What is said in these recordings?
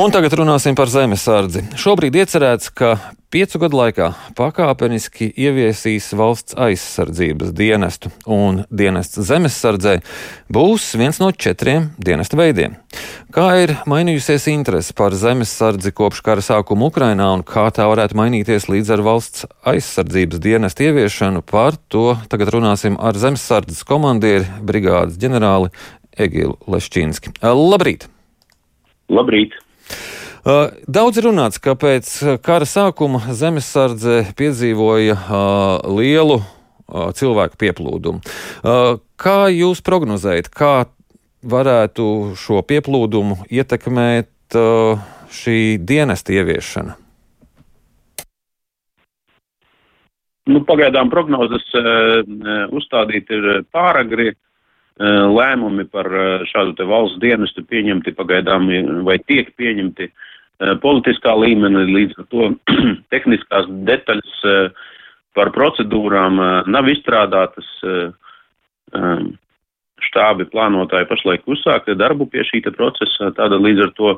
Un tagad runāsim par zemesardzi. Šobrīd iecerēts, ka piecu gadu laikā pakāpeniski ieviesīs valsts aizsardzības dienestu, un dienests zemesardzē būs viens no četriem dienesta veidiem. Kā ir mainījusies interese par zemesardzi kopš kara sākuma Ukrainā un kā tā varētu mainīties līdz ar valsts aizsardzības dienestu ieviešanu, par to tagad runāsim ar zemesardzes komandieri brigādes ģenerāli Egilu Leščīnski. Labrīt! Labrīt! Daudz runāts, ka pēc kara sākuma zemesardze piedzīvoja lielu cilvēku pieplūdumu. Kā jūs prognozējat, kā varētu šo pieplūdumu ietekmēt šī dienesta ieviešana? Nu, pagaidām prognozes uh, uzstādīt ir pāragri. Uh, lēmumi par šādu valsts dienestu pieņemti pagaidām vai tiek pieņemti politiskā līmenī, līdz ar to tehniskās detaļas eh, par procedūrām eh, nav izstrādātas. Štābi plānotāji pašlaik uzsāka darbu pie šī procesa, tāda līdz ar to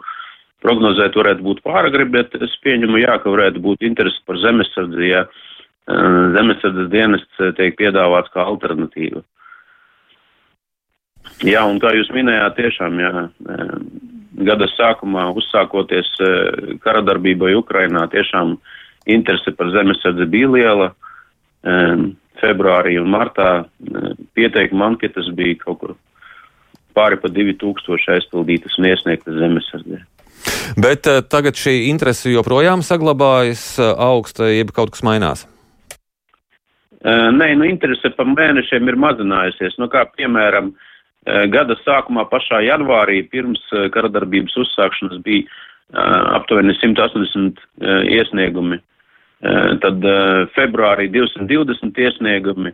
prognozēt varētu būt pāragri, bet es pieņemu, jā, ka varētu būt interesi par zemesardzi, ja zemesardzes dienests tiek piedāvāts kā alternatīva. Jā, un kā jūs minējāt, tiešām, jā, gada sākumā, uzsākoties e, kara darbībai Ukrainā, tiešām interese par zemesardzi bija liela. Februārī un martā e, pieteikuma anketas bija kaut kur pāri pa 2000 aizpildītas un iesniegtas zemesardzē. Bet uh, tagad šī interese joprojām saglabājas augsta, jeb kaut kas mainās? Nē, nu interese pa mēnešiem ir mazinājusies. Nu, kā piemēram, uh, Eh, gada sākumā, pašā janvārī, pirms eh, karadarbības uzsākšanas, bija eh, aptuveni 180 iesniegumi. Tad februārī 220 iesniegumi,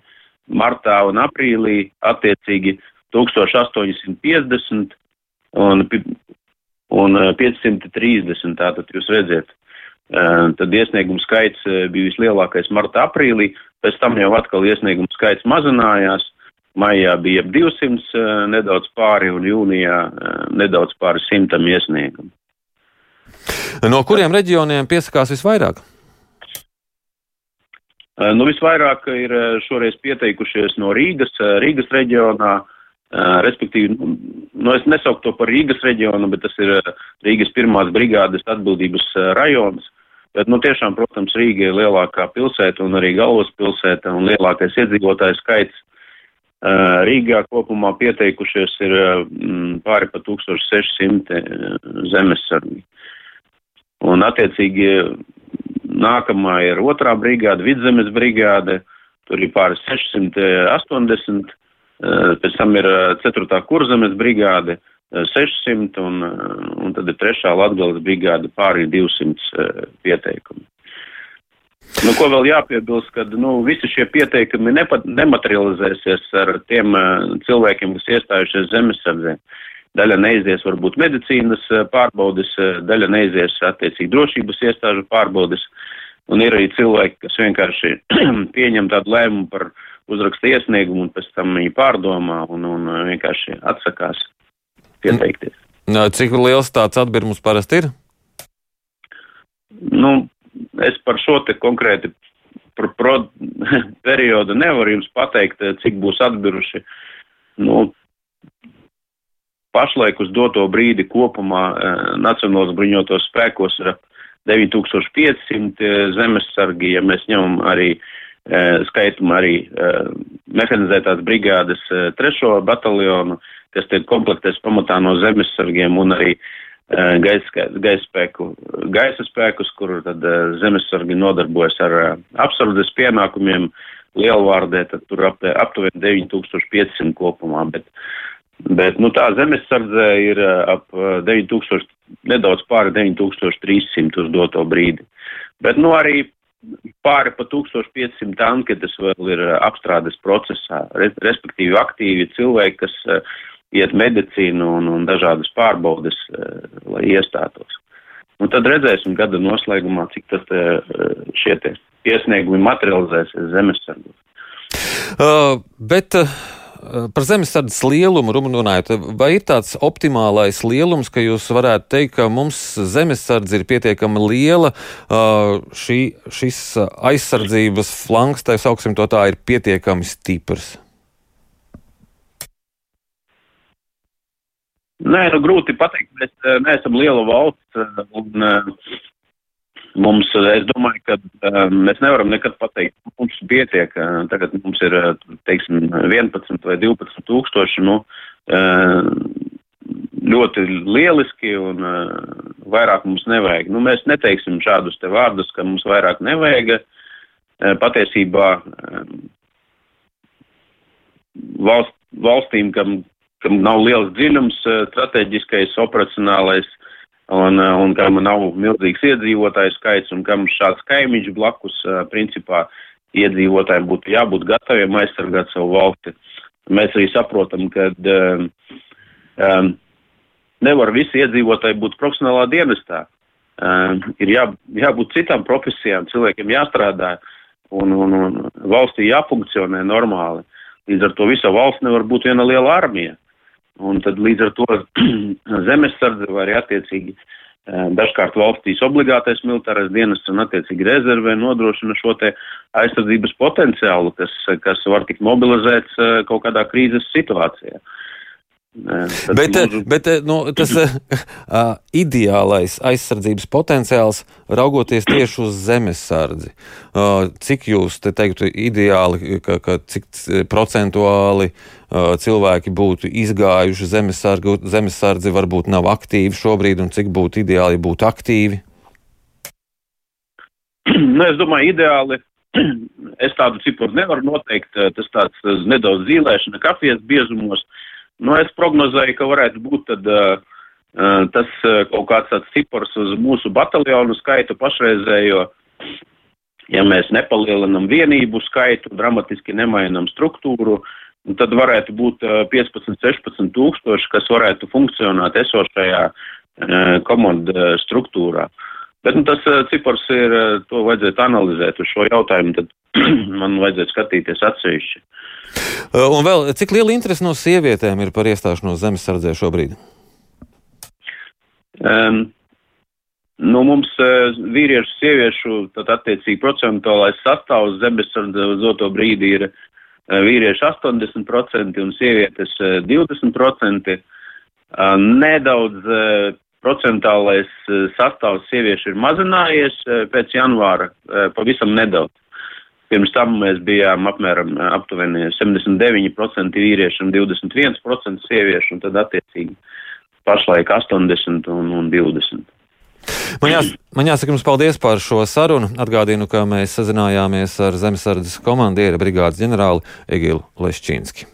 martā un aprīlī attiecīgi 1850 un, un 530. Tātad jūs redziet, tad iesniegumu skaits bija vislielākais marta aprīlī, pēc tam jau atkal iesniegumu skaits mazinājās. Maijā bija ap 200 eh, nedaudz pāri un jūnijā eh, nedaudz pāri simtam iesniegumu. No kuriem reģioniem piesakās visvairāk? Eh, nu, visvairāk ir šoreiz pieteikušies no Rīgas, Rīgas reģionā, respektīvi, nu, nu, es nesauktu to par Rīgas reģionu, bet tas ir Rīgas pirmās brigādes atbildības rajons. Bet, nu, tiešām, protams, Rīga ir lielākā pilsēta un arī galvaspilsēta un lielākais iedzīvotāju skaits Rīgā kopumā pieteikušies ir pāri pa 1600 zemesargi. Un attiecīgi nākamā ir otrā brigāde, vidzemes brigāde, tur ir pāri 680, pēc tam ir ceturtā kurzemes brigāde 600 un, un tad ir trešā Latgales brigāde pāri 200 pieteikumi. Nu, ko vēl jāpiebilst, ka nu, visi šie pieteikumi nepat, nematerializēsies ar tiem uh, cilvēkiem, kas iestājušies zemesardzē. Daļa neizies varbūt medicīnas uh, pārbaudes, uh, daļa neizies attiecīgi drošības iestāžu pārbaudes, un ir arī cilvēki, kas vienkārši pieņem tādu lēmumu par uzraksta iesniegumu un pēc tam viņi pārdomā un, un vienkārši atsakās pieteikties. Cik liels tāds atbirums parasti ir? Nu, es par šo te konkrēti par pro, periodu nevaru jums pateikt, cik būs atbiruši. Nu, pašlaik uz doto brīdi kopumā eh, Nacionālos bruņotos spēkos ir 9500 eh, zemesargi, ja mēs ņemam arī eh, skaitam arī eh, mehanizētās brigādes eh, trešo bataljonu, kas tiek komplektēts pamatā no zemesargiem un arī Eh, gaisa, gaisa spēku, gaisa spēkus, kur tad eh, zemesargi nodarbojas ar eh, apsardzes pienākumiem lielvārdē, tad tur ap, aptuveni 9500 kopumā, bet, bet nu, tā zemesardze ir ap 9000, nedaudz pāri 9300 uz doto brīdi. Bet nu arī pāri pa 1500 anketas vēl ir apstrādes procesā, respektīvi aktīvi cilvēki, kas iet medicīnu un, un dažādas pārbaudes, eh, lai iestātos. Un tad redzēsim gada noslēgumā, cik tas eh, šie iesniegumi materializēsies zemesargos. Uh, bet uh, par zemesardzes lielumu runājot, vai ir tāds optimālais lielums, ka jūs varētu teikt, ka mums zemesardze ir pietiekami liela, šī, šis aizsardzības flanks, tā sauksim to tā, ir pietiekami stiprs? Nē, nu, grūti pateikt. Mēs neesam liela valsts. Un, Mums, es domāju, ka mēs nevaram nekad pateikt, mums pietiek. Tagad mums ir, teiksim, 11 vai 12 tūkstoši, nu, ļoti lieliski un vairāk mums nevajag. Nu, mēs neteiksim šādus te vārdus, ka mums vairāk nevajag. Patiesībā valst, valstīm, kam, kam nav liels dziļums, strateģiskais, operacionālais, un, uh, un kam nav milzīgs iedzīvotāju skaits un kam šāds kaimiņš blakus, uh, principā, iedzīvotājiem būtu jābūt gataviem aizsargāt savu valsti. Mēs arī saprotam, ka um, um, nevar visi iedzīvotāji būt profesionālā dienestā. Um, ir jā, jābūt citām profesijām, cilvēkiem jāstrādā un, un, un valstī jāfunkcionē normāli. Līdz ar to visa valsts nevar būt viena liela armija. Un tad līdz ar to zemesardze vai arī attiecīgi eh, dažkārt valstīs obligātais militārais dienests un attiecīgi rezervē nodrošina šo te aizsardzības potenciālu, kas, kas var tikt mobilizēts eh, kaut kādā krīzes situācijā. Uh, bet mūžu... bet nu, tas uh, ideālais aizsardzības potenciāls, raugoties tieši uz zemesardzi, uh, cik jūs te teiktu ideāli, ka, ka cik procentuāli uh, cilvēki būtu izgājuši zemesardzi, zemesardzi varbūt nav aktīvi šobrīd, un cik būtu ideāli būt aktīvi? Nu, es domāju, ideāli es tādu ciparu nevaru noteikt. Tas tāds nedaudz zīlēšana kafijas biezumos. Uh, Nu, es prognozēju, ka varētu būt tad, uh, tas uh, kaut kāds tāds cipars uz mūsu bataljonu skaitu pašreizējo. Ja mēs nepalielinam vienību skaitu, dramatiski nemainam struktūru, tad varētu būt uh, 15, 16 tūkstoši, kas varētu funkcionēt esošajā uh, komandu struktūrā. Bet nu, tas uh, cipars ir, uh, to vajadzētu analizēt uz šo jautājumu, tad man vajadzētu skatīties atsevišķi. Uh, un vēl, cik liela interese no sievietēm ir par iestāšanos zemesardzē šobrīd? Um, nu, mums uh, vīriešu, sieviešu, tad attiecīgi procentuālais sastāvs zemesardzē uz doto brīdi ir uh, vīrieši 80% un sievietes uh, 20%. Uh, nedaudz uh, procentuālais uh, sastāvs sieviešu ir mazinājies uh, pēc janvāra, uh, pavisam nedaudz. Pirms tam mēs bijām apmēram aptuveni 79% vīrieši un 21% sieviešu, un tad attiecīgi pašlaik 80 un, un 20. Man, jās, man jāsaka jums paldies par šo sarunu. Atgādinu, ka mēs sazinājāmies ar zemesardzes komandieru brigādes ģenerāli Egilu Leščīnski.